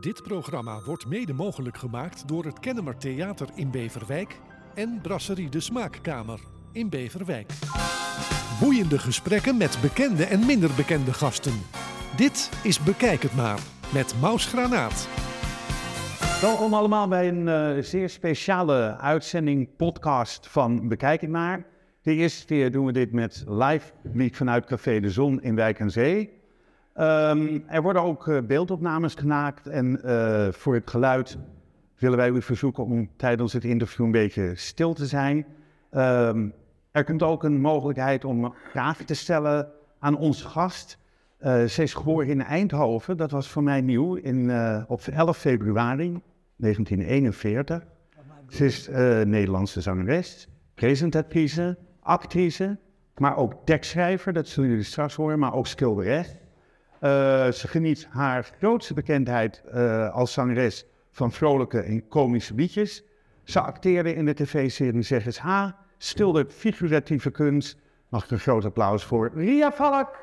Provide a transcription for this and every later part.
Dit programma wordt mede mogelijk gemaakt door het Kennemer Theater in Beverwijk en Brasserie de Smaakkamer in Beverwijk. Boeiende gesprekken met bekende en minder bekende gasten. Dit is Bekijk het maar met Maus Granaat. Welkom allemaal bij een eh, zeer speciale uitzending, podcast van Bekijk het maar. De eerste keer doen we dit met live publiek vanuit Café de Zon in Wijk en Zee. Ehm, er worden ook eh, beeldopnames gemaakt en eh, voor het geluid willen wij u verzoeken om tijdens het interview een beetje stil te zijn. Ehm, er komt ook een mogelijkheid om vragen te stellen aan onze gast. Uh, ze is geboren in Eindhoven, dat was voor mij nieuw, in, op 11 februari 1941. Ze is Nederlandse zangeres, presentatrice, actrice, maar ook tekstschrijver, dat zullen jullie straks horen, maar ook schilderes. Uh, ze geniet haar grootste bekendheid uh, als zangeres van vrolijke en komische liedjes. Ze acteerde in de tv-serie Zeg eens H, stilde figuratieve kunst. Mag ik een groot applaus voor Ria Valk.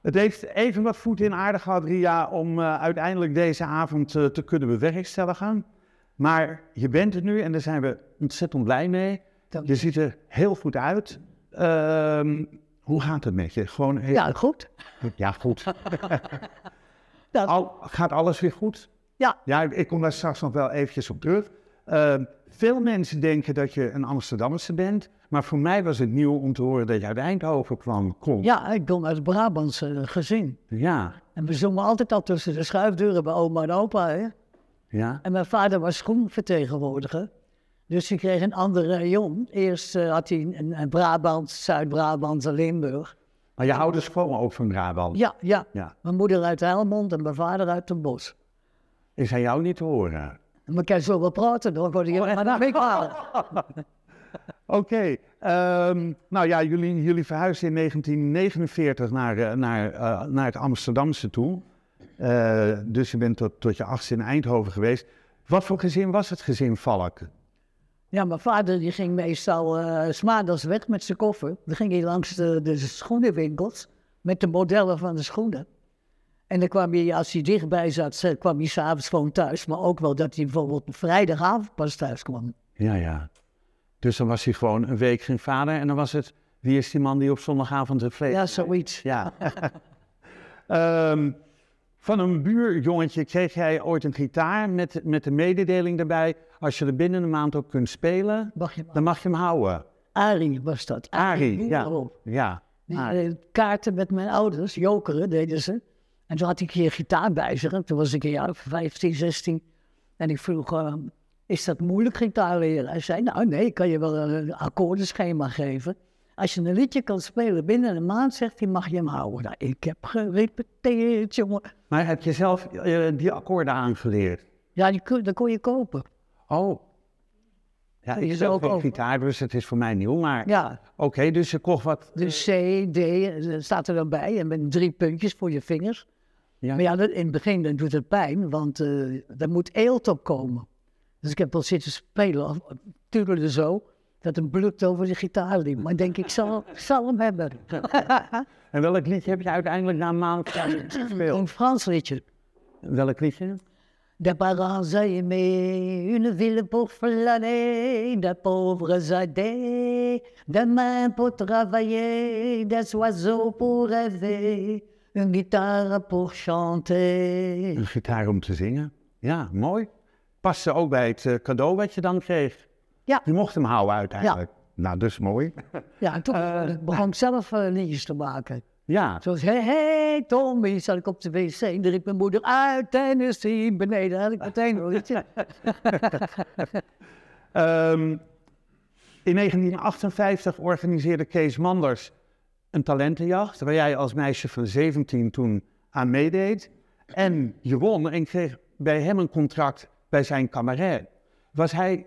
Het heeft even wat voet in aarde gehad, Ria, om uh, uiteindelijk deze avond te kunnen bewerkstelligen. Maar je bent er nu en daar zijn we ontzettend blij mee. Je ziet er heel goed uit. Uh, hoe gaat het met je? Gewoon heel... Ja, goed. Ja, goed. dat... Al, gaat alles weer goed? Ja. Ja, ik kom daar straks nog wel eventjes op terug. Uh, veel mensen denken dat je een Amsterdamse bent, maar voor mij was het nieuw om te horen dat je uit Eindhoven kwam. Kom. Ja, ik kom uit het Brabantse gezin. Ja. En we zongen altijd al tussen de schuifdeuren bij oma en opa. Hè? Ja. En mijn vader was schoenvertegenwoordiger. Dus hij kreeg een andere rayon. Eerst uh, had hij een, een Brabant, Zuid-Brabant en Limburg. Maar je ouders komen ook van Brabant? Ja, ja, ja. Mijn moeder uit Helmond en mijn vader uit Den Bosch. Is hij jou niet te horen? Maar kan zo wel praten, dan word je maar naar halen. Oké, um, nou ja, jullie, jullie verhuisden in 1949 naar, uh, naar, uh, naar het Amsterdamse toe. Uh, dus je bent tot, tot je achtste in Eindhoven geweest. Wat voor gezin was het gezin Valk? Ja, mijn vader die ging meestal uh, smaandags weg met zijn koffer. Dan ging hij langs de, de schoenenwinkels met de modellen van de schoenen. En dan kwam hij, als hij dichtbij zat, kwam hij s'avonds gewoon thuis. Maar ook wel dat hij bijvoorbeeld vrijdagavond pas thuis kwam. Ja, ja. Dus dan was hij gewoon een week geen vader. En dan was het, wie is die man die op zondagavond het vlees... Ja, zoiets. Ja. um, van een buurjongetje kreeg jij ooit een gitaar met, met de mededeling daarbij... als je er binnen een maand ook kunt spelen, mag dan mag je hem houden. Arie was dat. Arie, ja. ja. Die, kaarten met mijn ouders, jokeren deden ze. En toen had ik keer gitaar bij zich. En toen was ik een jaar of 15, 16. En ik vroeg, uh, is dat moeilijk gitaar leren? Hij zei, nou nee, ik kan je wel een akkoordenschema geven. Als je een liedje kan spelen binnen een maand, zegt hij, mag je hem houden. Nou, ik heb gerepeteerd, jongen. Maar heb je zelf uh, die akkoorden aangeleerd? Ja, die kon, dat kon je kopen. Oh. Ja, ik speel ook geen gitaar, dus het is voor mij nieuw, maar... Ja. Oké, okay, dus je kocht wat... Dus C, D, staat er dan bij, en met drie puntjes voor je vingers. Ja. Maar ja, dat, in het begin dan doet het pijn, want uh, er moet eelt op komen. Dus ik heb wel zitten spelen, tuurlijk zo dat een bloed over de gitaar liep. Maar ik denk, ik zal, zal hem hebben. en welk liedje heb je uiteindelijk na een maand gespeeld? Een Frans liedje. Welk liedje? Des parents aimés, une ville pour flâner, des pauvres aidés, des mains pour travailler, des oiseaux pour rêver, une guitare pour chanter. Een gitaar om te zingen? Ja, mooi. Paste ook bij het uh, cadeau wat je dan kreeg. Ja. Je mocht hem houden uiteindelijk. Ja. Nou, dus mooi. Ja, en toen uh, begon ik zelf uh, liedjes te maken. Ja. Zoals, hey, hey, Tommy, zat ik op de wc en riep mijn moeder uit Tennessee beneden. had ik meteen een liedje. um, in 1958 organiseerde Kees Manders een talentenjacht, waar jij als meisje van 17 toen aan meedeed. En je won en kreeg bij hem een contract bij zijn cabaret. Was hij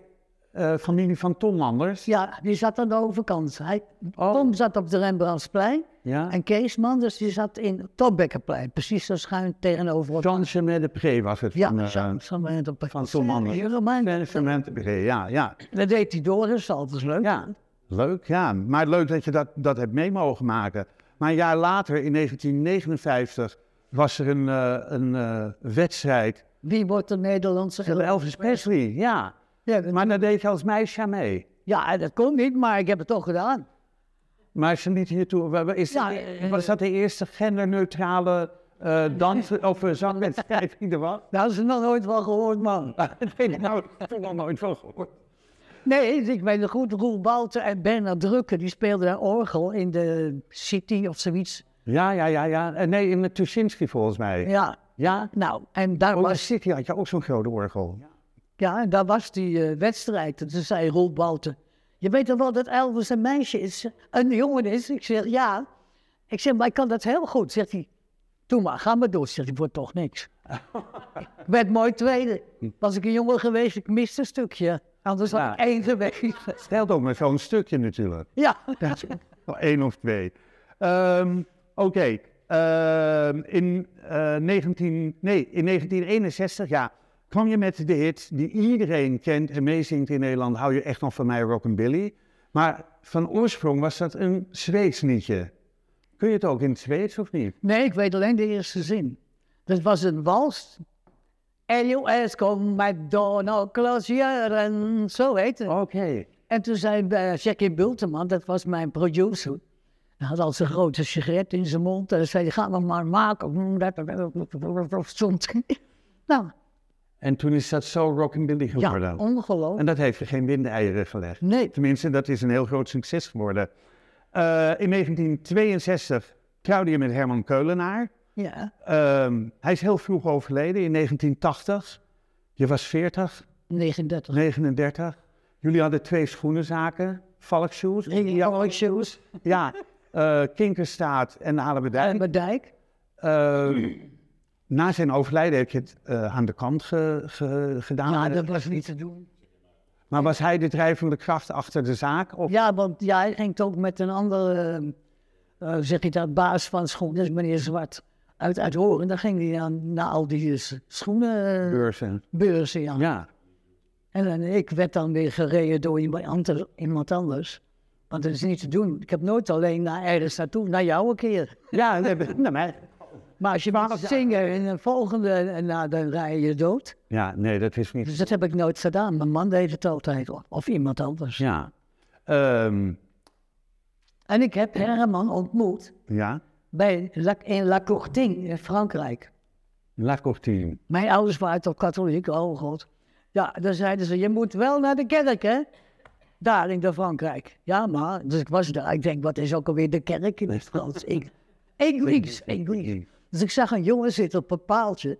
uh, familie van Tom Manders? Ja, die zat aan de overkant. Hij, oh. Tom zat op de Rembrandtsplein. Ja. En Kees Manders die zat in het Topbekkerplein. Precies zo schuin tegenover... Jean de Pre was het ja, van, uh, Jean, Jean de Pre. van Tom Manders. Jean de Pre, ja, ja. Dat deed hij door, dus dat is leuk. Ja, leuk, ja. Maar leuk dat je dat, dat hebt mee mogen maken. Maar een jaar later, in 1959, was er een, eh, een eh, wedstrijd. Wie wordt de Nederlandse Elvis Presley, ja. Ja, dat- Maar daar deed je als meisje aan mee. ja, dat kon niet, maar ik heb het toch gedaan. Maar ze lieten je toe. wa- wa- Is Ja, dat- eh, was dat de eerste genderneutrale eh dans of uh, zangwedstrijd die er was? Daar hadden ze nog nooit van gehoord, man. nee, nou, ik heb er nog nooit van gehoord. Nee, ik weet nog goed, Roel Balter en Bernard Drukke, die speelden daar orgel in de City of zoiets. Ja, ja, ja, ja. Eh, Nee, in de Tuschinski volgens mij. Ja, Ja? nou, en daar Oh, in was, City had je ook zo'n grote orgel. ja, en daar was die eh, wedstrijd. En toen zei Roel Balter, je weet toch wel dat Elvis een meisje is, een jongen is? Ik zeg, ja. Ik zeg, maar ik kan dat heel goed. Zegt hij, doe maar, ga maar door. Zegt hij, wordt toch niks. ik werd mooi tweede. Was ik een jongen geweest, ik miste een stukje. Anders had Ja. ik één geweest. Stelt ook met zo'n stukje natuurlijk. ja. Dat wel één of twee. Ehm, Oké. Ehm, in, eh, 19, nee, in 1961 ja, kwam je met de hit die iedereen kent en meezingt in Nederland. Hou je echt nog van mij, Rockabilly. Maar van oorsprong was dat een Zweeds liedje. Kun je het ook in het Zweeds of niet? Nee, ik weet alleen de eerste zin. Dat was een wals. LOS kom met Donald Klaasjaren, zo heet het. Oké. En toen zei uh, Jackie Bulteman, dat was mijn producer. Hij had al zijn grote sigaret in zijn mond. En zei, ga nog maar maken. Nou, En toen is dat zo Rockabilly geworden. ja, ongelooflijk. En dat heeft je geen windeieren gelegd. Nee, Tenminste, dat is een heel groot succes geworden. Eh, in 1962 trouwde je met Herman Keulenaar. ja, Ehm, hij is heel vroeg overleden, in 1980. Je was 40, 39. 39. Jullie hadden twee schoenenzaken, Valkshoes. Ja, shoes. Ja, eh Kinkerstaat en En Alebedijk. mijn dijk. Ehm, na zijn overlijden heb je het eh, aan de kant ge- ge- gedaan. Ja, Eh, dat was niet te doen. Maar was hij de drijvende kracht achter de zaak? Of? Ja, want ja, hij ging ook met een andere, eh, zeg je dat, baas van schoenen, is meneer Zwart, uit, uit Horen. Dan ging hij dan naar al die s- schoenenbeurzen, Beurzen. ja. Ja. En, ik werd dan weer gereden door iemand ander- iemand anders. Want dat is niet te doen. Ik heb nooit alleen naar ergens naartoe, naar jou een keer. Ja, nee, naar mij. Maar als je mag zingen in een volgende, en nou, dan rij je dood. Ja, nee, dat is niet. Dus dat heb ik nooit gedaan. Mijn man deed het altijd, of, of iemand anders. Ja. Ehm, En ik heb Herman ontmoet ja. bij, in La Courtine in Frankrijk. La Cortine. Mijn ouders waren toch katholiek, oh god. Ja, dan zeiden ze, je moet wel naar de kerk, hè? Daar in de Frankrijk. Ja, maar, dus ik was daar. Ik denk, wat is ook alweer de kerk in het Frans? Ik, Engels, Engels. Dus ik zag een jongen zitten op een paaltje.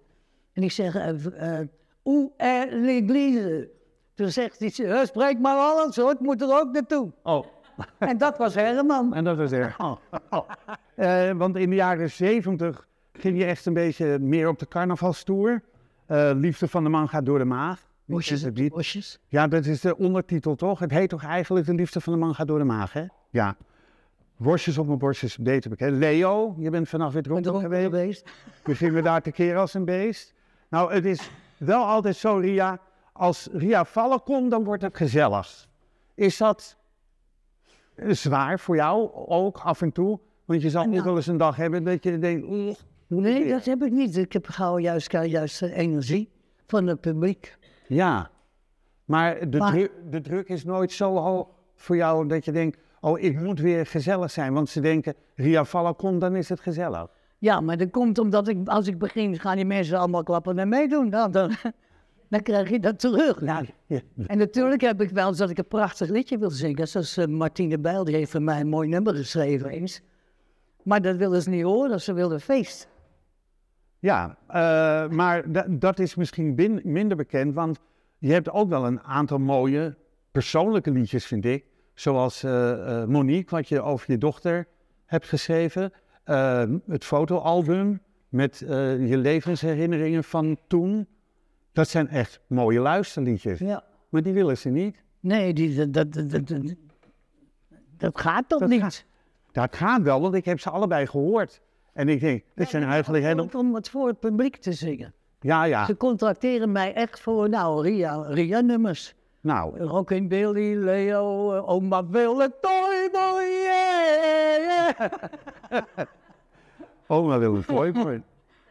En ik zeg, eh, eh, où est l'église? Toen zegt hij, "Eh, spreek maar Hollands hoor, ik moet er ook naartoe. Oh, En dat was Herman. en dat is er. Eh, want in de jaren zeventig ging je echt een beetje meer op de carnavalstoer. Eh, Liefde van de man gaat door de maag. Bosjes, bosjes. Ja, dat is de ondertitel toch? Het heet toch eigenlijk De Liefde van de man gaat door de maag, hè? Ja. Worstjes op mijn borstjes, beter bekend. Leo, je bent vanaf er rond ook geweest. geweest. We gingen daar te keer als een beest. Nou, het is wel altijd zo, Ria. Als Ria vallen komt, dan wordt het gezellig. Is dat eh, zwaar voor jou ook af en toe? Want je zal ook Nou. wel eens een dag hebben dat je denkt... "Oeh, hoe Nee, dit?" dat heb ik niet. Ik heb gauw juist, juist de energie van het publiek. Ja, maar de, Maar- dru- de druk is nooit zo hoog voor jou dat je denkt... Oh, ik moet weer gezellig zijn. Want ze denken, Ria vallen komt, dan is het gezellig. Ja, maar dat komt omdat ik, als ik begin, gaan die mensen allemaal klappen en meedoen. Nou, dan, dan krijg je dat terug. Nou, Ja. en natuurlijk heb ik wel eens dat ik een prachtig liedje wil zingen. Zoals eh, Martine Bijl, die heeft voor mij een mooi nummer geschreven eens. Maar dat wilden ze niet horen, ze wilden feest. Ja, eh, maar da- dat is misschien bin- minder bekend, want je hebt ook wel een aantal mooie persoonlijke liedjes, vind ik. Zoals eh, eh, Monique, wat je over je dochter hebt geschreven. Eh, het fotoalbum met eh, je levensherinneringen van toen. Dat zijn echt mooie luisterliedjes. Ja. Maar die willen ze niet. Nee, die, dat, dat, dat, dat, dat gaat toch Dat niet? gaat- Dat gaat wel, want ik heb ze allebei gehoord. En ik denk, dit zijn eigenlijk hele... Om het voor het publiek te zingen. Ja, ja. Ze contracteren mij echt voor, nou, Ria, Ria nummers. Nou, Rockin' Billy, Leo, eh, oma wil het toy boy, yeah, yeah. Oma wil een toyboy.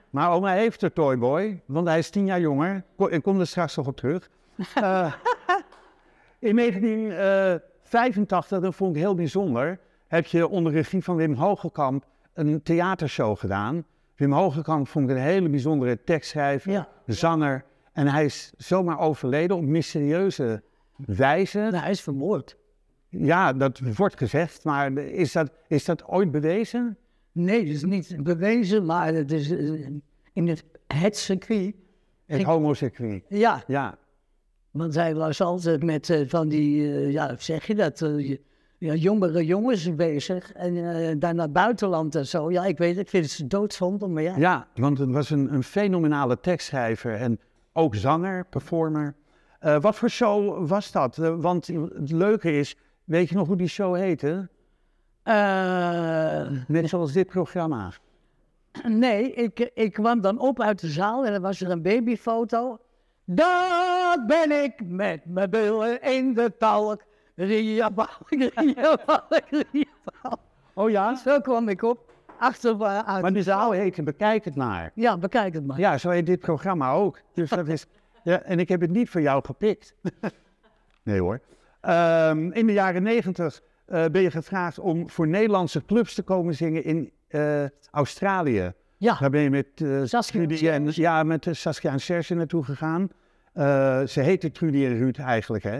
Maar oma heeft een toyboy, want hij is tien jaar jonger. Ko- Ik kom er straks nog op terug. Eh, in 1985, dat vond ik heel bijzonder, heb je onder regie van Wim Hogekamp een theatershow gedaan. Wim Hogekamp vond ik een hele bijzondere tekstschrijver, Ja. zanger. En hij is zomaar overleden op mysterieuze wijze. Nou, hij is vermoord. Ja, dat wordt gezegd, maar is dat, is dat ooit bewezen? Nee, dat is niet bewezen, maar het is eh, in het, het circuit. Het homocircuit. Ja, Ja, want hij was altijd met eh, van die, eh, ja, zeg je dat, ja, jongere jongens bezig. En eh, daar naar het buitenland en zo. Ja, ik weet, ik vind het doodzonde, maar ja. ja want het was een, een fenomenale tekstschrijver en ook zanger, performer. Eh, wat voor show was dat? Eh, want het leuke is, weet je nog hoe die show heette? Eh, Net zoals dit programma. nee, ik, ik kwam dan op uit de zaal en dan was er een babyfoto. Daar ben ik met mijn billen in de talk. Ria balk, ria balk, ria balk. Oh ja? Zo kwam ik op. Achter eh, uit Maar die zaal heette Bekijk het maar. Ja, bekijk het maar. Ja, zo heet dit programma ook. Dus dat is, ja, en ik heb het niet voor jou gepikt. nee hoor. Ehm, in de jaren negentig eh, ben je gevraagd om voor Nederlandse clubs te komen zingen in eh, Australië. Ja, Daar ben je met eh, Saskia en Trudy en, Serge. ja, met Saskia en Serge naartoe gegaan. Ze heette Trudy en Ruud eigenlijk, hè.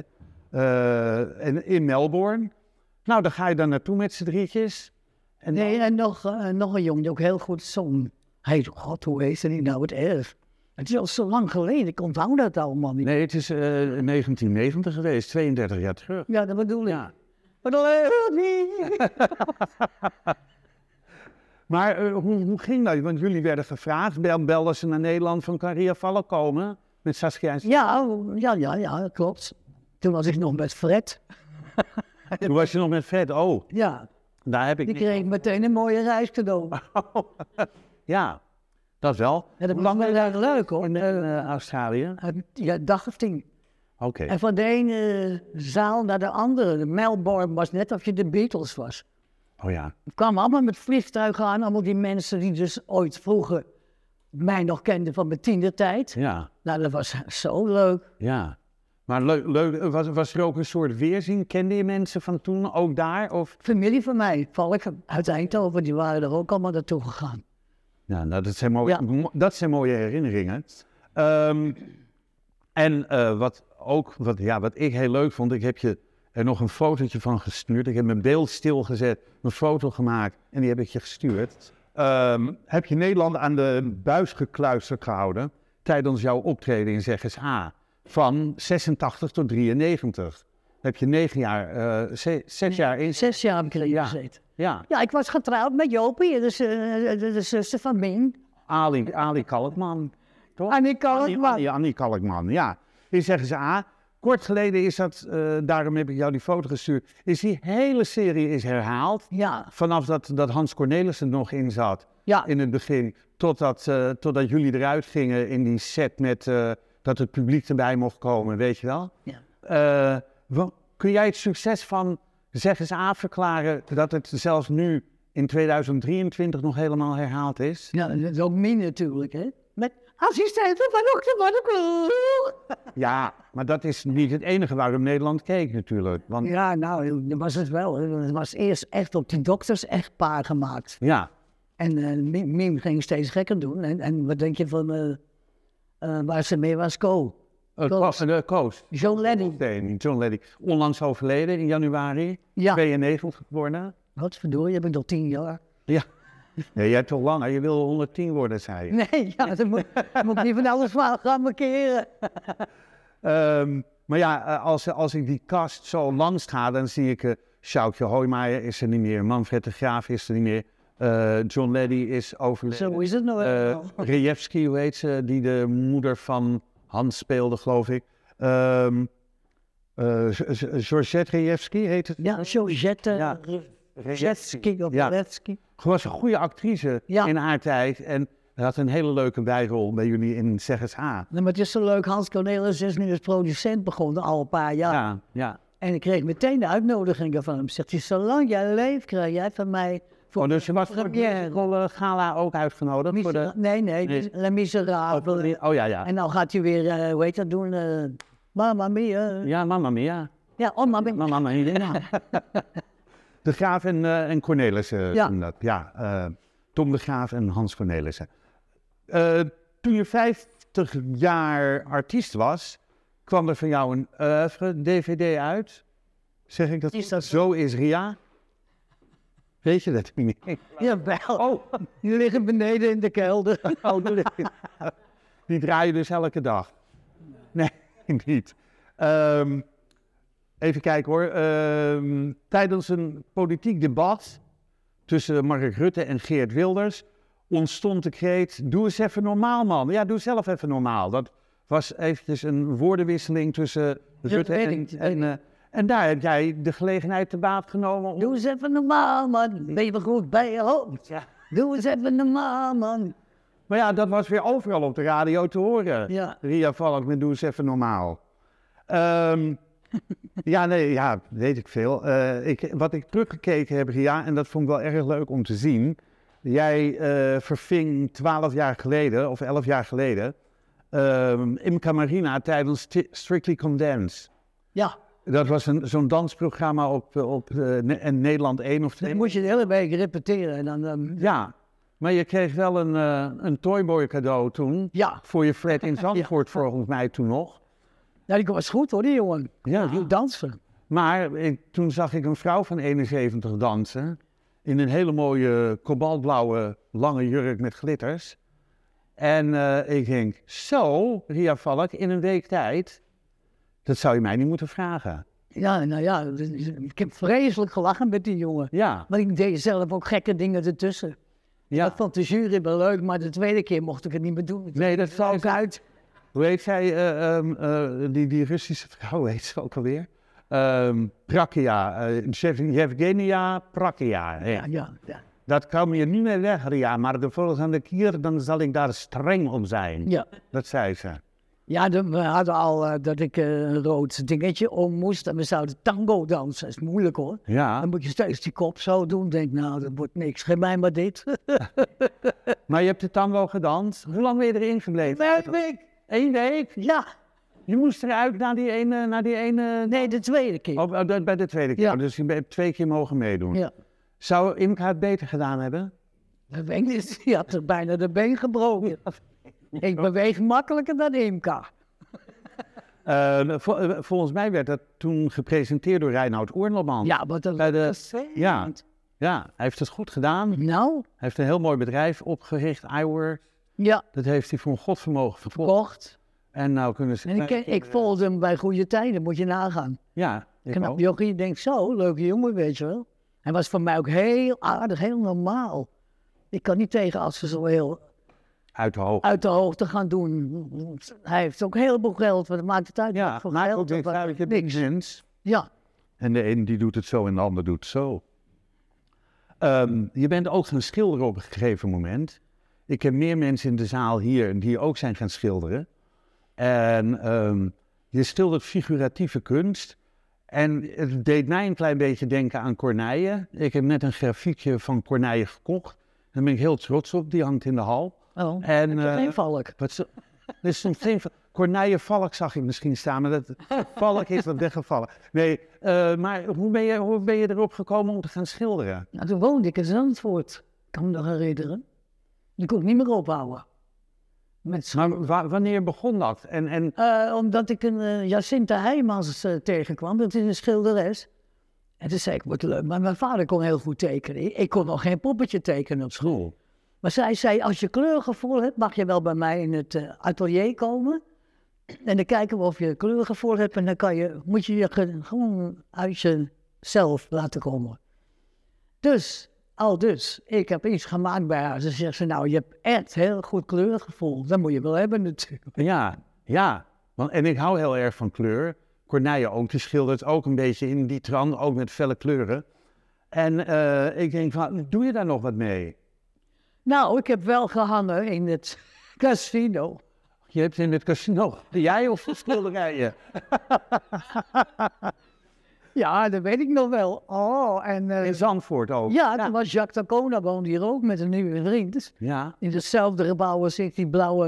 En in Melbourne. Nou, dan ga je dan naartoe met z'n drietjes. En nee, en nog, eh, nog een jongen die ook heel goed zong. Hij, god, hoe heet hij nou het erg? Het is al zo lang geleden, ik onthoud dat allemaal niet. nee, het is eh, 1990 geweest, 32 jaar terug. Ja, dat bedoel ik. Ja. Maar eh, hoe, hoe ging dat? Want jullie werden gevraagd, bel, belden ze naar Nederland van kan Ria Vallen komen? Met Saskia en Ja, ja, ja, ja, klopt. Toen was ik nog met Fred. Toen was je nog met Fred. Oh, Ja, daar heb ik die kreeg meteen een mooie reis cadeau. Ja, dat wel. En dat was wel erg leuk hoor. in Eh, eh, Australië? eh, ja, dag of tien. Oké. En van de ene zaal naar de andere. De Melbourne was net of je de Beatles was. Oh ja. We kwamen allemaal met vliegtuigen aan. Allemaal die mensen die dus ooit vroeger mij nog kenden van mijn tienertijd. Ja, Nou, dat was zo leuk. ja. Maar leuk, leuk was, was er ook een soort weerzien? Kende je mensen van toen ook daar? Of? Familie van mij, Valk uit Eindhoven, die waren er ook allemaal naartoe gegaan. Ja, nou, dat, zijn mooie, Ja. dat zijn mooie herinneringen. Ehm, en eh, wat ook, wat, ja, wat ik heel leuk vond, ik heb je er nog een fotootje van gestuurd. Ik heb mijn beeld stilgezet, een foto gemaakt en die heb ik je gestuurd. Ehm, heb je Nederland aan de buis gekluisterd gehouden tijdens jouw optreden in Zeggens A. Van 86 tot 93. Heb je negen jaar, eh, ze- zes jaar in. Zes jaar heb ik erin Ja. gezeten. Ja, Ja, ik was getrouwd met Jopie, dus, de, de zuster van Min. Ali, Ali Kalkman. Toch? Annie Kalkman. Annie, Annie, Kalkman, ja. Die zeggen ze, ah, kort geleden is dat, eh, daarom heb ik jou die foto gestuurd, is die hele serie is herhaald. Ja, Vanaf dat, dat Hans Cornelissen er nog in zat, ja. in het begin, totdat, eh, totdat jullie eruit gingen in die set met dat het publiek erbij mocht komen, weet je wel? Ja. Eh, kun jij het succes van Zeg eens A verklaren dat het zelfs nu in 2023 nog helemaal herhaald is? ja, dat is ook Min natuurlijk, hè. Met assistenten van Kloel. Ja, maar dat is niet het enige waarom Nederland keek natuurlijk. Want ja, Ja, nou, dat was het wel. Het was eerst echt op die dokters echtpaar gemaakt. En eh Mim, Mim ging steeds gekker doen. En, en wat denk je van eh, eh, waar ze mee was? Co. Koos. was de Koos. John Lennon. Nee, John Lennon. Onlangs overleden in januari. Ja, 92 geworden. wat verdorie, heb ik nog tien jaar. Ja. ja. Jij hebt toch langer? Je wil 110 worden, zei je. Nee, ja, dan moet, moet ik niet van alles gaan markeren. Ehm, maar ja, eh, als, als ik die kast zo langs ga, dan zie ik... eh Sjoukje Hoijmaier is er niet meer. Manfred de Graaf is er niet meer. Eh, John Leddy is overleden. Zo is het nou helemaal. Rejewski, hoe heet ze? Die de moeder van Hans speelde, geloof ik. Z- Z- Georgette Rejewski heet het? Ja, Georgette Ja. Rzetski of Ja. Was een goede actrice Ja. in haar tijd. En had een hele leuke bijrol bij jullie in Zeg eens A. Nou, maar het is zo leuk, Hans Cornelis is nu als producent begonnen, al een paar jaar. Ja, ja. En ik kreeg meteen de uitnodigingen van hem. Zegt hij, zolang jij leeft, krijg jij van mij Oh, dus je was voor de gala ook uitgenodigd? Voor de... Nee, nee, Nee. Les Miserables. Oh ja, ja. En dan gaat hij weer, eh, hoe heet dat doen? eh Mamma Mia. Ja, mamma mia. Ja, oh, Mamma Mia. Mamma mia. De Graaf en, eh, en Cornelissen. Ja. dat. ja Tom de Graaf en Hans Cornelissen. Toen je 50 jaar artiest was, kwam er van jou een oeuvre DVD uit. Zeg ik dat? Is dat zo is Ria? Weet je dat niet? Jawel, Oh, die liggen beneden in de kelder. oh die, die draai je dus elke dag. Nee, niet. Ehm, even kijken hoor. Ehm, tijdens een politiek debat tussen Mark Rutte en Geert Wilders ontstond de kreet: Doe eens even normaal, man. Ja, doe zelf even normaal. Dat was eventjes een woordenwisseling tussen Rutte en. En, en daar heb jij de gelegenheid te baat genomen. om- Doe eens even normaal, man. Ben je goed bij je hoofd? Ja. Doe eens even normaal, man. Maar ja, dat was weer overal op de radio te horen. Ja. Ria Valk met Doe eens even normaal. Ehm, ja, nee, ja, weet ik veel. Eh, ik, wat ik teruggekeken heb, Ria, en dat vond ik wel erg leuk om te zien. Jij eh, verving twaalf jaar geleden, of elf jaar geleden, ehm Imca Marina tijdens Strictly Dance. Ja, Dat was een, zo'n dansprogramma op, op eh, Nederland 1 of 2. dan moet je de hele week repeteren. En dan, Ja, maar je kreeg wel een, eh, een Toyboy cadeau toen. ja. Voor je flat in Zandvoort volgens mij toen nog. ja, die was goed hoor, die jongen. Ja. Die dansen. Maar ik, toen zag ik een vrouw van 71 dansen. In een hele mooie kobaltblauwe lange jurk met glitters. En eh, ik denk, zo, Ria Valk, in een week tijd. Dat zou je mij niet moeten vragen. Ja, nou ja, dus- ik heb vreselijk gelachen met die jongen. Ja, Maar ik deed zelf ook gekke dingen ertussen. ja. Dat vond de jury wel leuk, maar de tweede keer mocht ik het niet meer doen. Nee, dat zou ik uit. Hoe heet zij, eh, ehm, eh, die, die Russische vrouw, heet ze ook alweer? Ehm Prakia, eh, Jev- Yevgenia Prakia. Ja. Ja, ja, ja. Dat kan je niet meer weg, Ria, maar de volgende keer dan zal ik daar streng om zijn. ja. Dat zei ze. Ja, de- we hadden al eh, dat ik eh, een rood dingetje om moest en we zouden tango dansen. Dat is moeilijk hoor. Ja, Dan moet je steeds die kop zo doen. Denk, nou, dat wordt niks. Geef mij maar dit. maar je hebt de tango gedanst. Hoe lang ben je erin gebleven? Een week. Eén week? Ja, Je moest eruit naar die ene... Naar die ene... nee, de tweede keer. Oh, oh, dat- bij de tweede keer. Ja. Dus je hebt twee keer mogen meedoen. Ja, Zou Imka het beter gedaan hebben? dat weet ik niet. Die had er bijna de been gebroken. Ik beweeg makkelijker dan Imka. Eh, vol- eh, volgens mij werd dat toen gepresenteerd door Reinoud Oermelman. Ja, maar dat Bij de- was ja. Ja, hij heeft het goed gedaan. Nou, Hij heeft een heel mooi bedrijf opgericht, iWork. ja, Dat heeft hij voor een godvermogen verkocht. kocht. En nou kunnen ze... En ik, ik volgde hem bij goede tijden, moet je nagaan. Ja, ik Knap ook. jochie, denkt zo, leuke jongen, weet je wel. Hij was voor mij ook heel aardig, heel normaal. Ik kan niet tegen als ze zo heel Uit de hoogte. uit de hoogte gaan doen. Hij heeft ook heel veel geld, wat maakt het uit? Ja, voor maakt geld ook niks uit. Niks. niks. Ja, En de een die doet het zo en de ander doet het zo. Ehm, je bent ook gaan schilderen op een gegeven moment. Ik heb meer mensen in de zaal hier die ook zijn gaan schilderen. En ehm, je schildert figuratieve kunst. En het deed mij een klein beetje denken aan Corneille. Ik heb net een grafiekje van Corneille gekocht. Daar ben ik heel trots op. Die hangt in de hal. Oh, En, eh, geen valk. Wat er geen... Corneille Valk zag ik misschien staan, maar dat Valk is wat weggevallen. Nee, eh, maar hoe ben, je, hoe ben je erop gekomen om te gaan schilderen? Nou, toen woonde ik in Zandvoort, kan me nog herinneren. Die kon ik niet meer ophouden. Met z'n- Maar wa- wanneer begon dat? En, en Eh, omdat ik een uh, Jacinta Heijmans eh, tegenkwam, dat is een schilderes. En toen zei ik, leuk, maar mijn vader kon heel goed tekenen. Ik, ik kon nog geen poppetje tekenen op school. Maar zij zei, als je kleurgevoel hebt, mag je wel bij mij in het eh, atelier komen. En dan kijken we of je kleurgevoel hebt en dan kan je, moet je je ge- gewoon uit jezelf laten komen. Dus, al dus, ik heb iets gemaakt bij haar. Ze zegt ze, nou, je hebt echt heel goed kleurgevoel. Dat moet je wel hebben natuurlijk. ja, ja. Want, en ik hou heel erg van kleur. Corneille ook, die schildert ook een beetje in die trant, ook met felle kleuren. En eh, ik denk van, doe je daar nog wat mee? Nou, ik heb wel gehangen in het casino. Je hebt in het casino, jij of de schilderijen? Ja, dat weet ik nog wel. Oh, en... eh, In Zandvoort ook. ja, toen was Jacques Tacona woonde hier ook met een nieuwe vriend. Ja, In hetzelfde gebouw als ik, die blauwe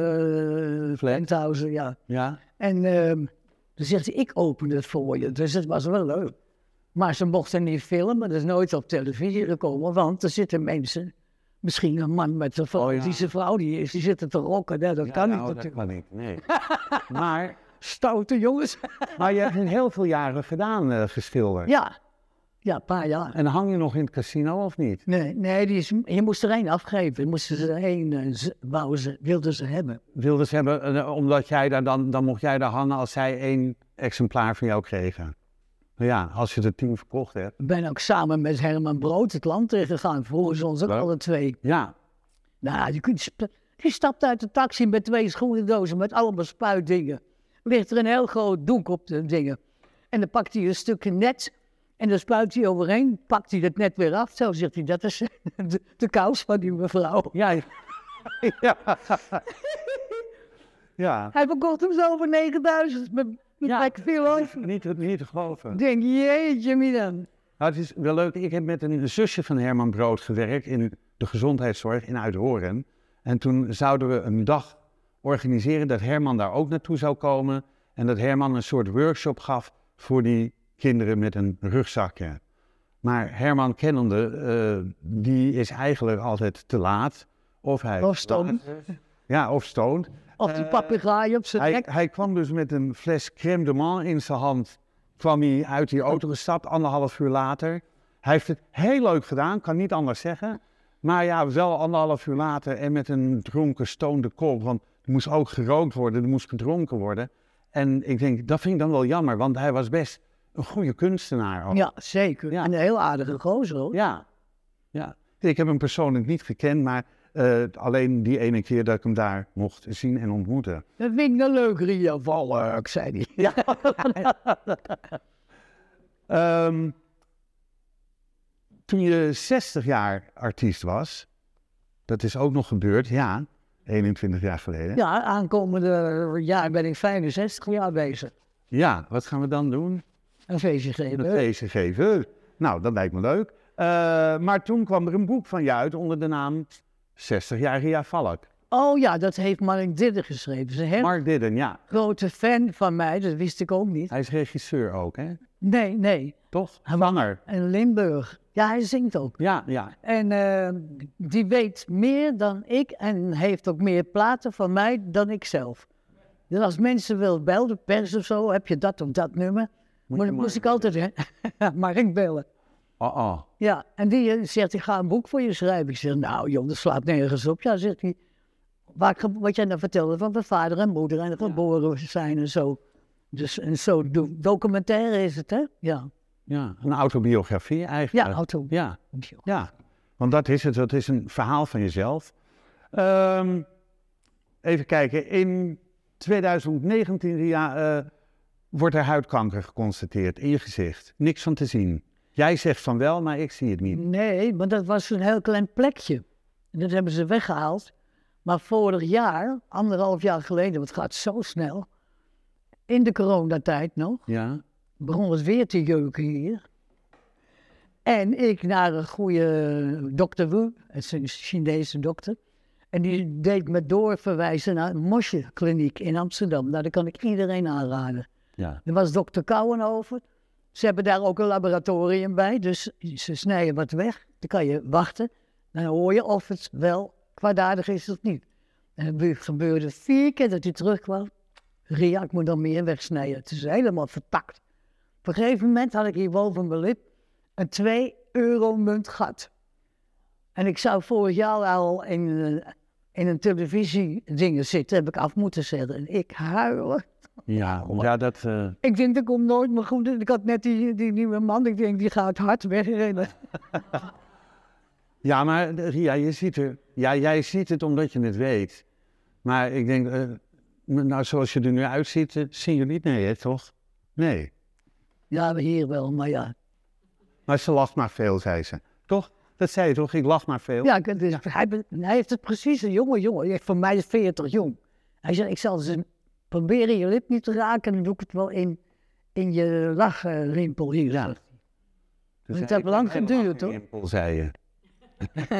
uh, ja. ja. En ehm toen zegt hij, ik open het voor je. Dus het was wel leuk. Maar ze mochten niet filmen, dat is nooit op televisie gekomen, want er zitten mensen, misschien een man met een Oh, ja. die zijn vrouw die is, die zitten te rokken. dat Ja, kan nou, niet dat natuurlijk. kan niet, nee. maar, Stoute jongens. maar je hebt in heel veel jaren gedaan, eh, geschilderd. ja, ja, een paar jaar. En hang je nog in het casino of niet? Nee, nee die is, je moest er één afgeven. Je moesten ze er één, ze- wouden ze, wilden ze hebben. Wilden ze hebben, eh, omdat jij daar dan, dan mocht jij daar hangen als zij één exemplaar van jou kregen. Nou ja, als je er tien verkocht hebt. Ik ben ook samen met Herman Brood het land ingegaan. Vroegen ze ons ook Leuk. alle twee. Ja, Nou, je kunt, die stapt uit de taxi met twee schoenendozen met allemaal spuitdingen. Ligt er een heel groot doek op de dingen. En dan pakt hij een stukje net en dan spuit hij overheen. Pakt hij het net weer af. Zo zegt hij, dat is de, de kous van die mevrouw. ja. ja. ja. Hij verkocht hem zo voor 9000 met, met Ja. lekker veel over. Niet, niet te geloven. Ik denk, jeetje Milan. Nou, het is wel leuk. Ik heb met een zusje van Herman Brood gewerkt in de gezondheidszorg in Uithoren. En toen zouden we een dag organiseren dat Herman daar ook naartoe zou komen. En dat Herman een soort workshop gaf voor die kinderen met een rugzakje. Maar Herman kennende, eh, die is eigenlijk altijd te laat. Of hij... Of stoned. Ja, of stoned. Of die Eh, papegaai op zijn Hij, nek. hij kwam dus met een fles crème de menthe in zijn hand. Kwam hij uit die auto gestapt, anderhalf uur later. Hij heeft het heel leuk gedaan, kan niet anders zeggen. Maar ja, wel anderhalf uur later en met een dronken, stoonde kop. Want er moest ook gerookt worden, er moest gedronken worden. En ik denk, dat vind ik dan wel jammer, want hij was best een goede kunstenaar. ook. Ja, zeker. Ja. En een heel aardige gozer hoor. Ja, ja. Ik heb hem persoonlijk niet gekend, maar eh, alleen die ene keer dat ik hem daar mocht zien en ontmoeten. Dat vind ik een leuk Ria Valk, zei hij. Ja. Ehm, toen je 60 jaar artiest was, dat is ook nog gebeurd, ja, 21 jaar geleden. ja, aankomende jaar ben ik 65 jaar bezig. Ja, wat gaan we dan doen? Een feestje geven. Een feestje geven. Nou, dat lijkt me leuk. Eh, maar toen kwam er een boek van je uit onder de naam 60 jaar Ria Valk. Oh ja, dat heeft Mark Didde geschreven. Ze Mark Didden, ja. grote fan van mij, dat wist ik ook niet. Hij is regisseur ook, hè? Nee, nee. Toch? Zanger. En Limburg. Ja, hij zingt ook. Ja, ja. En eh, die weet meer dan ik en heeft ook meer platen van mij dan ik zelf. Dus als mensen willen bellen, pers of zo, heb je dat of dat nummer. Moet maar dan moest ik altijd hè, Mark bellen. Oh, oh. Ja, en die eh, zegt, ik ga een boek voor je schrijven. Ik zeg, nou joh, dat slaat nergens op. Ja, zegt hij, waar wat jij nou vertelde van mijn vader en moeder en geboren zijn en zo. Dus en zo do- documentaire is het, hè? Ja, Ja, een autobiografie eigenlijk. ja auto. Ja, ja. Want dat is het, dat is een verhaal van jezelf. Ehm, even kijken, in 2019 ja, eh, wordt er huidkanker geconstateerd in je gezicht. Niks van te zien. Jij zegt van wel, maar ik zie het niet. Nee, want dat was een heel klein plekje. En dat hebben ze weggehaald. Maar vorig jaar, anderhalf jaar geleden, want het gaat zo snel. In de coronatijd nog, Ja, begon het weer te jeuken hier. En ik naar een goede dokter Wu, het is een Chinese dokter. En die deed me doorverwijzen naar een Mosje kliniek in Amsterdam. Nou, dat kan ik iedereen aanraden. ja. Er was dokter Kouwenhoven. Ze hebben daar ook een laboratorium bij, dus ze snijden wat weg. Dan kan je wachten. Dan hoor je of het wel kwaadaardig is of niet. En het gebeurde vier keer dat hij terugkwam. Ria, ik moet dan meer wegsnijden. Het is helemaal vertakt. Op een gegeven moment had ik hier boven mijn lip een 2 euro munt gat. En ik zou vorig jaar al in, een- in een televisiedingen zitten, heb ik af moeten zetten. En ik huilen. Ja, ja dat... eh, Ik denk, dat komt nooit meer goed. Ik had net die, die nieuwe man, ik denk, die gaat hard wegrennen. Ja, maar eh, Ria, je ziet er, ja, jij ziet het omdat je het weet. Maar ik denk, eh, nou, zoals je er nu uitziet, zien jullie het nee, hè, toch? Nee. Ja, hier wel, maar ja. Maar ze lacht maar veel, zei ze. Toch? Dat zei je toch? Ik lach maar veel. ja, het is- hij, hij heeft het precies, een jonge jongen. Voor mij 40 jong. Hij zegt, ik zal ze proberen je lip niet te raken, dan doe ik het wel in, in je lachrimpel hier. Ja. Dus Het heeft lang geduurd, hoor. lachrimpel, zei je.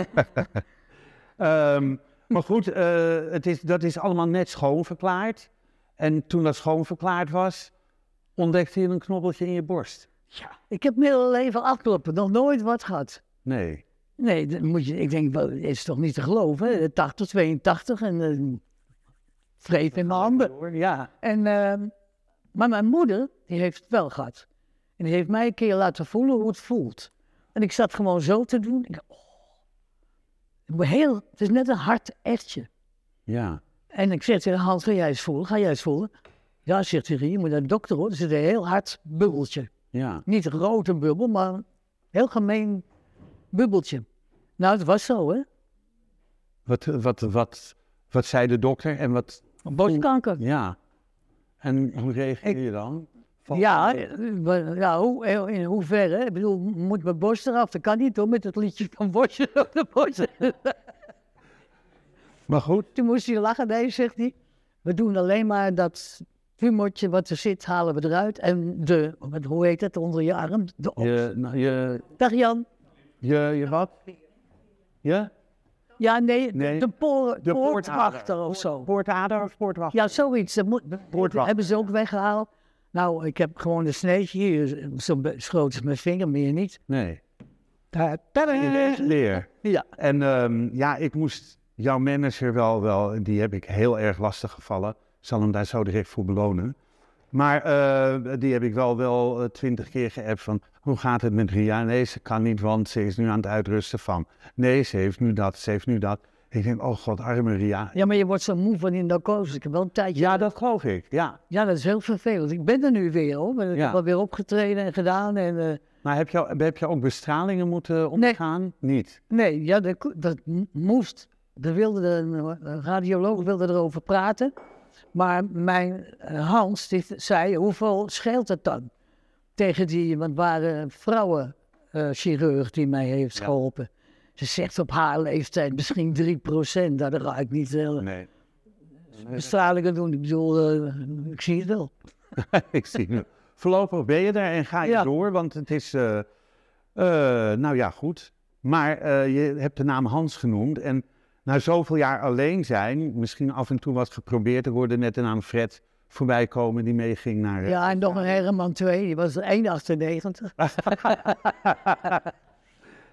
Ehm, maar goed, eh, het is, dat is allemaal net schoonverklaard. En toen dat schoonverklaard was, ontdekte je een knobbeltje in je borst. Ja. Ik heb mijn hele leven afkloppen, nog nooit wat gehad. Nee. Nee, dan moet je, ik denk, het is toch niet te geloven, hè? 80, 82 en uh, vreef in mijn handen. Hoor, Ja. En, ehm, maar mijn moeder, die heeft het wel gehad. En die heeft mij een keer laten voelen hoe het voelt. En ik zat gewoon zo te doen. Ik, oh. Heel, het is net een hard ertje. Ja. En ik zeg tegen Hans, ga jij eens voelen? Ga jij eens voelen? Ja, zegt hij, je moet naar de dokter hoor. Er zit een heel hard bubbeltje. Ja. Niet een grote bubbel, maar een heel gemeen bubbeltje. Nou, het was zo, hè? Wat, wat, wat, wat zei de dokter en wat... Borstkanker. Ja. En hoe reageer je dan? Van- Ja, eh, ja hoe, in hoeverre? Ik bedoel, moet mijn borst eraf? Dat kan niet hoor, met het liedje van Bosje op de borst. Maar goed, Toen moest hij lachen. Nee, zegt hij. We doen alleen maar dat humortje wat er zit, halen we eruit. En de, wat, hoe heet het, onder je arm? De je, nou, je, Dag Jan. je, je wat? Ja? Ja, nee, Nee. de, poor, De poortwachter of zo. Poortader of poortwachter? Ja, zoiets. Dat moet, Poortwachter. hebben ze ook weggehaald. Nou, ik heb gewoon een sneetje hier, zo groot als mijn vinger, meer niet. Nee. Deze leer. Ja. En ehm, ja, ik moest jouw manager wel, wel, die heb ik heel erg lastig gevallen. Ik zal hem daar zo direct voor belonen. Maar eh, die heb ik wel wel eh, twintig keer geappt van, hoe gaat het met Ria? Nee, ze kan niet, want ze is nu aan het uitrusten van. Nee, ze heeft nu dat, ze heeft nu dat. Ik denk, oh god, arme Ria. Ja, maar je wordt zo moe van die narcose. Ik heb wel een tijdje... Ja, dat geloof ik, ja. Ja, dat is heel vervelend. Ik ben er nu weer hoor. Ik Ja. heb alweer opgetreden en gedaan. En, eh, Maar heb je, heb je ook bestralingen moeten ondergaan? Niet. nee, ja, dat, moest. Er wilde de, een radioloog wilde erover praten. Maar mijn eh, Hans die zei, hoeveel scheelt het dan? Tegen die, want het waren vrouwenchirurg die mij heeft Ja. geholpen. Ze zegt op haar leeftijd misschien 3 procent. Nou, dat ga ik niet uh, Nee. bestralingen doen. Ik bedoel, eh, ik zie het wel. ik zie nu. Voorlopig ben je er en ga je Ja. door, want het is, eh, eh, nou ja, goed. Maar eh, je hebt de naam Hans genoemd en na zoveel jaar alleen zijn, misschien af en toe wat geprobeerd, er hoorde net de naam Fred voorbij komen die meeging naar... eh, Ja, en nog een Herman 2, die was er 1,98.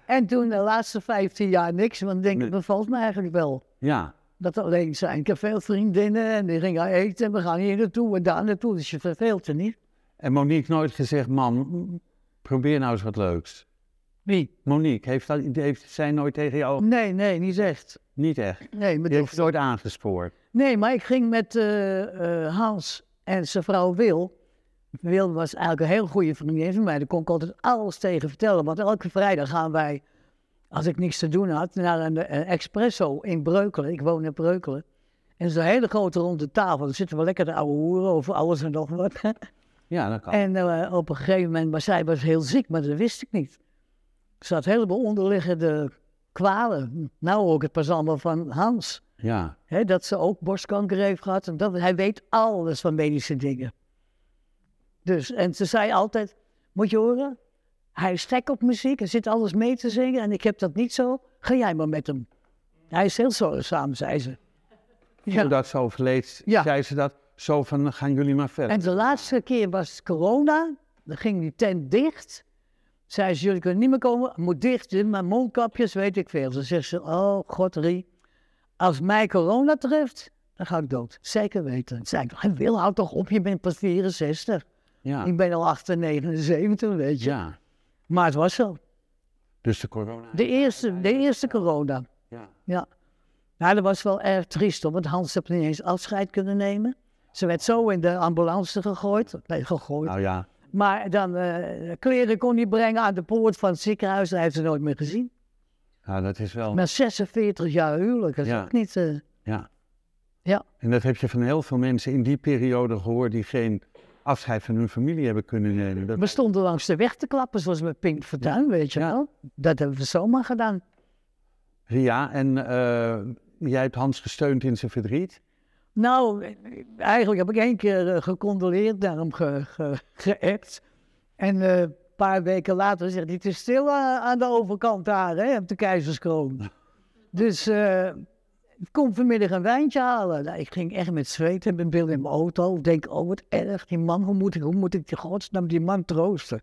en toen de laatste 15 jaar niks, want ik denk, het bevalt me eigenlijk wel. Ja, Dat alleen zijn. Ik heb veel vriendinnen en die gingen eten en we gaan hier naartoe en daar naartoe. Dus je verveelt er niet. en Monique nooit gezegd, man, probeer nou eens wat leuks. Wie? Monique, heeft, dat, heeft zij nooit tegen jou? Nee, nee, niet echt. Niet echt. Nee, maar, Die heeft nooit aangespoord. nee, maar ik ging met eh, eh, Hans en zijn vrouw Wil. Wil was eigenlijk een heel goede vriendin van mij. Daar kon ik altijd alles tegen vertellen. Want elke vrijdag gaan wij, als ik niks te doen had, naar een, een espresso in Breukelen. Ik woon in Breukelen. En zo'n hele grote ronde tafel. Dan zitten we lekker te ouwe hoeren over alles en nog wat. Ja, dat kan. En eh, op een gegeven moment, maar zij was heel ziek, maar dat wist ik niet. Ze had helemaal onderliggende kwalen. Nou hoor ik het pas allemaal van Hans. Ja, dat ze ook borstkanker heeft gehad. En dat, hij weet alles van medische dingen. Dus, en ze zei altijd, moet je horen, hij is gek op muziek, hij zit alles mee te zingen en ik heb dat niet zo. Ga jij maar met hem. Hij is heel zorgzaam, zei ze. toen Ja. dat zo verleed, Ja. zei ze dat zo van, gaan jullie maar verder. En de laatste keer was corona. Dan ging die tent dicht. Zei ze, jullie kunnen niet meer komen. Moet dicht, maar mondkapjes, weet ik veel. Ze zegt ze, oh god Rie. Als mij corona treft, dan ga ik dood. Zeker weten. Zei ik, hij wil, houd toch op, je bent pas 64. Ja, Ik ben al 78, weet je. ja. Maar het was zo. Dus de corona. De eerste, de eerste corona. Ja. Ja. Nou, dat was wel erg triest, want Hans heeft niet eens afscheid kunnen nemen. Ze werd zo in de ambulance gegooid. Nee, gegooid. Nou ja, Maar dan eh, kleren kon hij brengen aan de poort van het ziekenhuis. Hij heeft ze nooit meer gezien. ja, dat is wel. Met 46 jaar huwelijk. Dat is Ja. ook niet... eh, Ja. Ja. En dat heb je van heel veel mensen in die periode gehoord die geen afscheid van hun familie hebben kunnen nemen. Dat, we stonden langs de weg te klappen, zoals met Pink Fortuyn, weet je Ja. wel. Dat hebben we zomaar gedaan. Ria, en eh, jij hebt Hans gesteund in zijn verdriet. Nou, eh, eigenlijk heb ik één keer eh, gecondoleerd naar hem ge, ge, geappt. En eh, een paar weken later zegt hij, het is stil aan, aan de overkant daar, hè, op de Keizerskroon. Dus eh, ik kom vanmiddag een wijntje halen. Nou, ik ging echt met zweet en mijn bil in mijn auto. Ik denk, oh wat erg, die man, hoe moet ik, hoe moet ik die godsnaam die man troosten?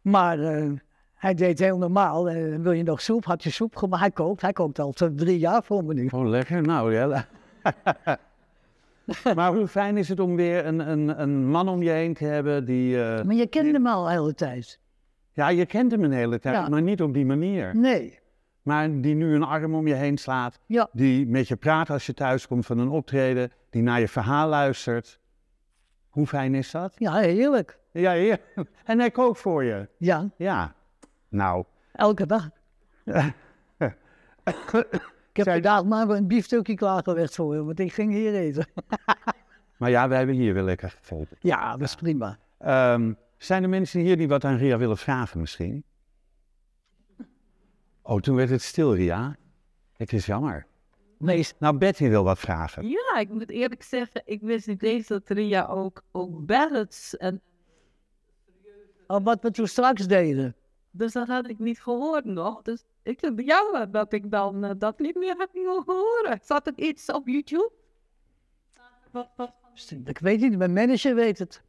Maar eh, hij deed heel normaal. Eh, wil je nog soep? Had je soep gemaakt? Hij kookt. Hij kookt al drie jaar voor me nu. Oh, lekker. Nou ja. maar hoe fijn is het om weer een, een, een man om je heen te hebben die... eh, Maar je kende hem al de hele tijd. ja, je kent hem een hele tijd, Ja. maar niet op die manier. Nee. Maar die nu een arm om je heen slaat. Ja. Die met je praat als je thuis komt van een optreden. Die naar je verhaal luistert. Hoe fijn is dat? Ja, heerlijk. Ja, ja. En hij kookt voor je. Ja, Ja. Nou. elke dag. Ik heb Zij- vandaag maar een biefstukje klaargelegd voor hem, want ik ging hier eten. Maar ja, wij hebben hier wel lekker gegeten. Ja, dat is prima. Ehm, zijn er mensen hier die wat aan Ria willen vragen misschien? Oh, toen werd het stil, Ria. Het is jammer. Meest, Nou, Betty wil wat vragen. Ja, ik moet eerlijk zeggen, ik wist niet eens dat Ria ook, ook ballads en oh, wat we toen straks deden. Dus dat had ik niet gehoord nog. Dus ik vind het jammer dat ik dan eh, dat niet meer heb horen. Zat er iets op YouTube? Wat, wat, Ik weet niet, mijn manager weet het.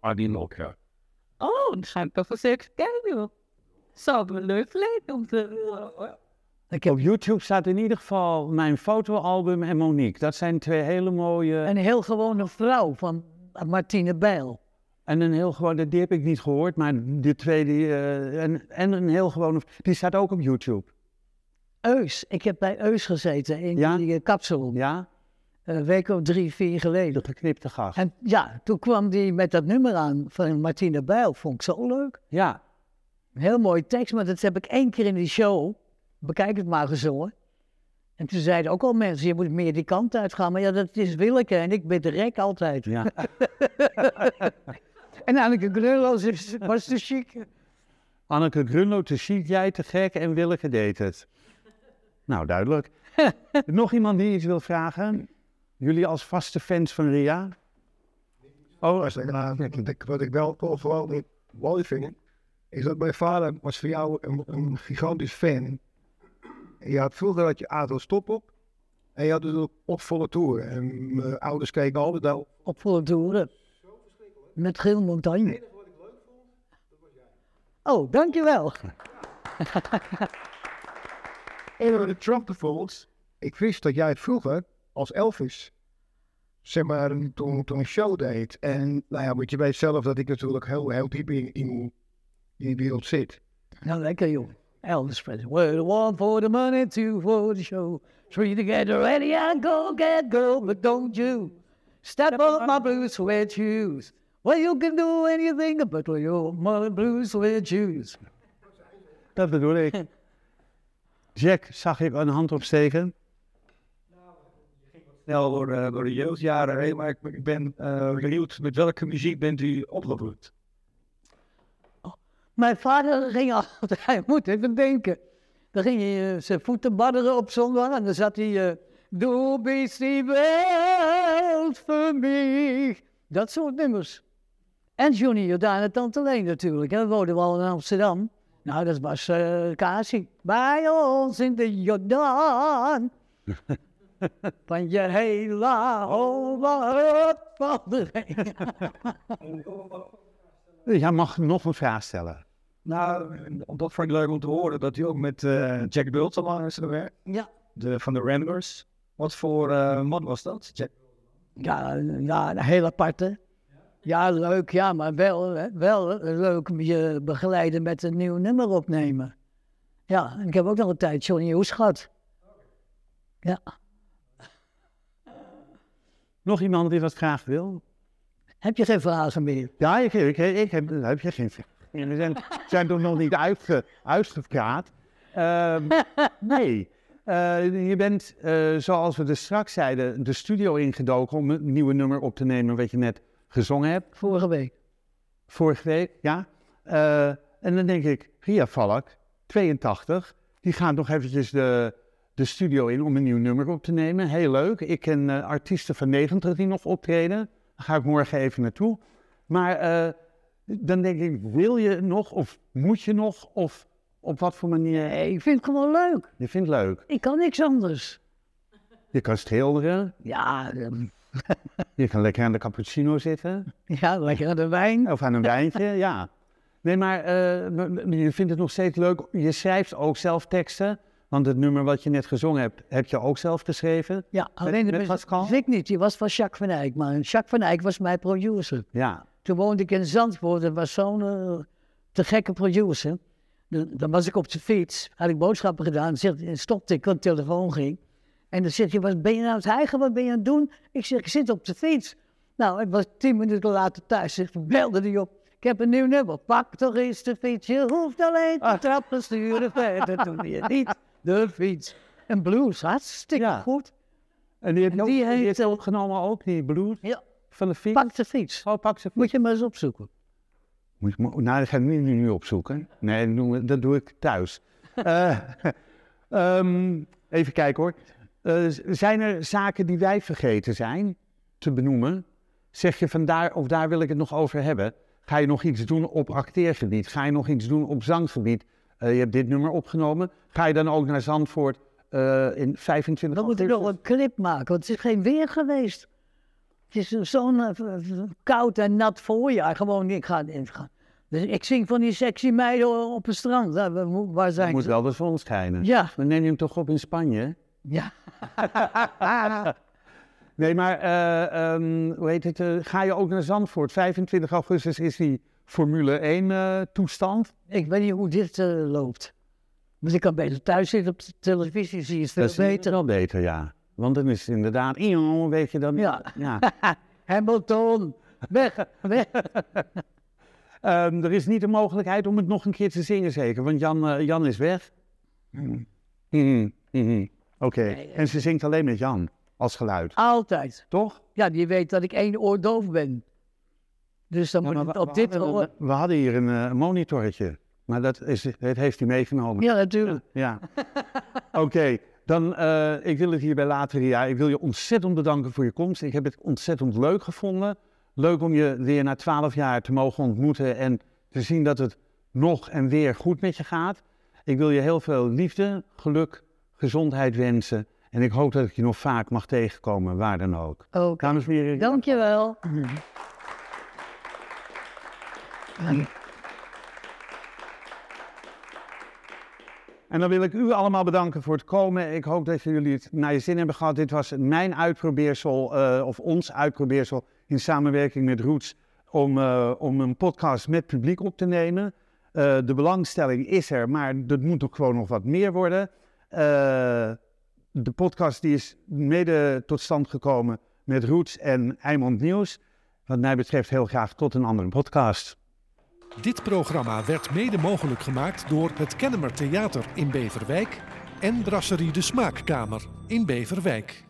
Ah, die nog, ja. oh, dan ga ik even kijken. joh. Zou me leuk lijken om te horen. Ik heb Op YouTube staat in ieder geval mijn fotoalbum en Monique. Dat zijn twee hele mooie. een heel gewone vrouw van Martine Bijl. En een heel gewone, die heb ik niet gehoord, maar de twee die. eh, en, en een heel gewone. Die staat ook op YouTube. Eus, ik heb bij Eus gezeten in Ja? die uh, kapsel. Ja? Een week of drie, vier De geleden. geknipte gast. En ja, toen kwam die met dat nummer aan van Martine Bijl. Vond ik zo leuk. Ja. Heel mooie tekst, maar dat heb ik één keer in die show, bekijk het maar gezongen. En toen zeiden ook al mensen, je moet meer die kant uit gaan. Maar ja, dat is Willeke en ik ben de rek altijd. ja. En Anneke Grunloos is- was te chic. Anneke Grunlo te chic, jij te gek en Willeke deed het. Nou, duidelijk. Nog iemand die iets wil vragen? Jullie als vaste fans van Ria? Oh, nou, wat, ik, wat ik wel toch vooral niet mooi vind, is dat mijn vader was voor jou een, een gigantisch fan. En je had vroeger had je Adel Stop op. En je had dus ook op volle toeren. En mijn ouders keken altijd al. Op volle toeren. Met Gil Montagne. Oh, dankjewel. En de Trump bijvoorbeeld. Ik wist dat jij vroeger als Elvis, zeg maar, toen, toen een show deed. En nou ja, want je weet zelf dat ik natuurlijk heel, heel diep in, in, die wereld zit. Nou, lekker joh. Elvis Presley. We're the one for the money, two for the show. Three to get ready and go get girl, but don't you step on my blue suede shoes. Well, you can do anything but your my blue suede shoes. dat bedoel ik. Jack, zag ik een hand opsteken? Snel door, eh, door de jeugdjaren heen, maar ik, ik ben eh, benieuwd met welke muziek bent u opgevoed? Mijn vader ging altijd, hij moet even denken. Dan ging hij eh, zijn voeten badderen op zondag en dan zat hij... eh Doe bist die Welt voor mij. Dat soort nummers. En Johnny Jordaan en Tante Leen natuurlijk. Hè. We woonden wel in Amsterdam. Nou, dat was eh Kasi. Bij ons in de Jordaan. Van je hele hoofd van de regen. Jij mag nog een vraag stellen. Nou, dat vond ik leuk om te horen dat u ook met eh, Jack Bultman is gewerkt, Ja. de, van de Ramblers. Wat voor eh, man was dat? Jack? Ja, ja, een heel aparte. Ja, leuk, ja, maar wel, wel leuk om je begeleiden met een nieuw nummer opnemen. Ja, en ik heb ook nog een tijd Johnny Hoes gehad. Ja, Nog iemand die wat graag wil? heb je geen vragen meer? Ja, ik, ik, ik heb, heb je geen We zijn, zijn toch nog niet uitge, uitgepraat. Ehm, nee. Eh, je bent, eh, zoals we dus straks zeiden, de studio ingedoken om een nieuwe nummer op te nemen wat je net gezongen hebt. Vorige week. Vorige week, ja. Eh, en dan denk ik, Ria Valk, 82, die gaat nog eventjes de, de studio in om een nieuw nummer op te nemen. Heel leuk. Ik ken eh, artiesten van 90 die nog optreden. Daar ga ik morgen even naartoe. Maar eh, dan denk ik, wil je nog of moet je nog of op wat voor manier? Nee, ik vind het gewoon leuk. Je vindt het leuk. Ik kan niks anders. Je kan schilderen. Ja, ehm, Je kan lekker aan de cappuccino zitten. ja lekker aan de wijn. Of aan een wijntje, ja. Nee, maar eh, je vindt het nog steeds leuk. Je schrijft ook zelf teksten. Want het nummer wat je net gezongen hebt, heb je ook zelf geschreven. Ja, alleen met de Pascal? muziek ik niet. Die was van Jacques van Eyck. Maar Jacques van Eyck was mijn producer. Ja, Toen woonde ik in Zandvoort. Dat was zo'n eh, te gekke producer. Dan, dan was ik op de fiets. Had ik boodschappen gedaan. Zegt, stopte ik, want de telefoon ging. En dan zegt hij, wat ben je nou aan het hijgen? Wat ben je aan het doen? Ik zeg, ik zit op de fiets. Nou, ik was tien minuten later thuis. Zegt, belde hij op. Ik heb een nieuw nummer. Pak toch eens de fiets. Je hoeft alleen te trappen, sturen verder. Doe je niet de fiets. En blues, hartstikke Ja. goed. en die heeft, En ook- die die heeft, heeft eh, opgenomen ook, die blues Ja, van de fiets. pak de fiets. Oh, pak ze. Moet je maar eens opzoeken. Moet ik, nou, dat ga ik nu, opzoeken. Nee, dat doe ik thuis. Eh, ehm, even kijken hoor. Eh, zijn er zaken die wij vergeten zijn te benoemen? Zeg je van daar of daar wil ik het nog over hebben? Ga je nog iets doen op acteergebied? Ga je nog iets doen op zanggebied? Eh, je hebt dit nummer opgenomen. Ga je dan ook naar Zandvoort eh, in 25 Dan moet ik nog een clip maken, want het is geen weer geweest. Het is zo'n koud en nat voorjaar. Gewoon, ik ga. Dus ik zing van die sexy meiden op het strand. Waar- zijn moet ze? wel de zon schijnen. Ja, Dan neem je hem toch op in Spanje? Ja. Nee, maar eh, ehm, hoe heet het? eh, ga je ook naar Zandvoort? 25 augustus is die Formule 1 eh, toestand. Ik weet niet hoe dit loopt. Dus ik kan beter thuis zitten op de televisie, zie je het veel Dat beter. wel beter, ja. Want dan is het inderdaad, weet je dan. Ja. ja. Hamilton, weg, weg. Ehm, er is niet de mogelijkheid om het nog een keer te zingen, zeker. Want Jan, Jan is weg. Mhm. Mhm, mhm. Oké, en ze zingt alleen met Jan als geluid, Altijd. toch? Ja, die weet dat ik één oor doof ben. Dus dan Ja, moet het op we dit hadden- oor... We hadden hier een eh, monitortje, maar dat, is, dat heeft hij meegenomen. Ja, natuurlijk. Ja. Oké, dan uh, ik wil het hierbij laten, Ria. Ik wil je ontzettend bedanken voor je komst. Ik heb het ontzettend leuk gevonden. Leuk om je weer na twaalf jaar te mogen ontmoeten en te zien dat het nog en weer goed met je gaat. Ik wil je heel veel liefde, geluk, gezondheid wensen. En ik hoop dat ik je nog vaak mag tegenkomen, waar dan ook. Oké, Dames en heren. dankjewel. En dan wil ik u allemaal bedanken voor het komen. Ik hoop dat jullie het naar je zin hebben gehad. Dit was mijn uitprobeersel, eh, of ons uitprobeersel, in samenwerking met Roots, om, eh, om een podcast met publiek op te nemen. Eh, de belangstelling is er, maar dat moet ook gewoon nog wat meer worden. Eh, de podcast die is mede tot stand gekomen met Roots en Eimond Nieuws. Wat mij betreft heel graag tot een andere podcast. Dit programma werd mede mogelijk gemaakt door het Kennemer Theater in Beverwijk en Brasserie de Smaakkamer in Beverwijk.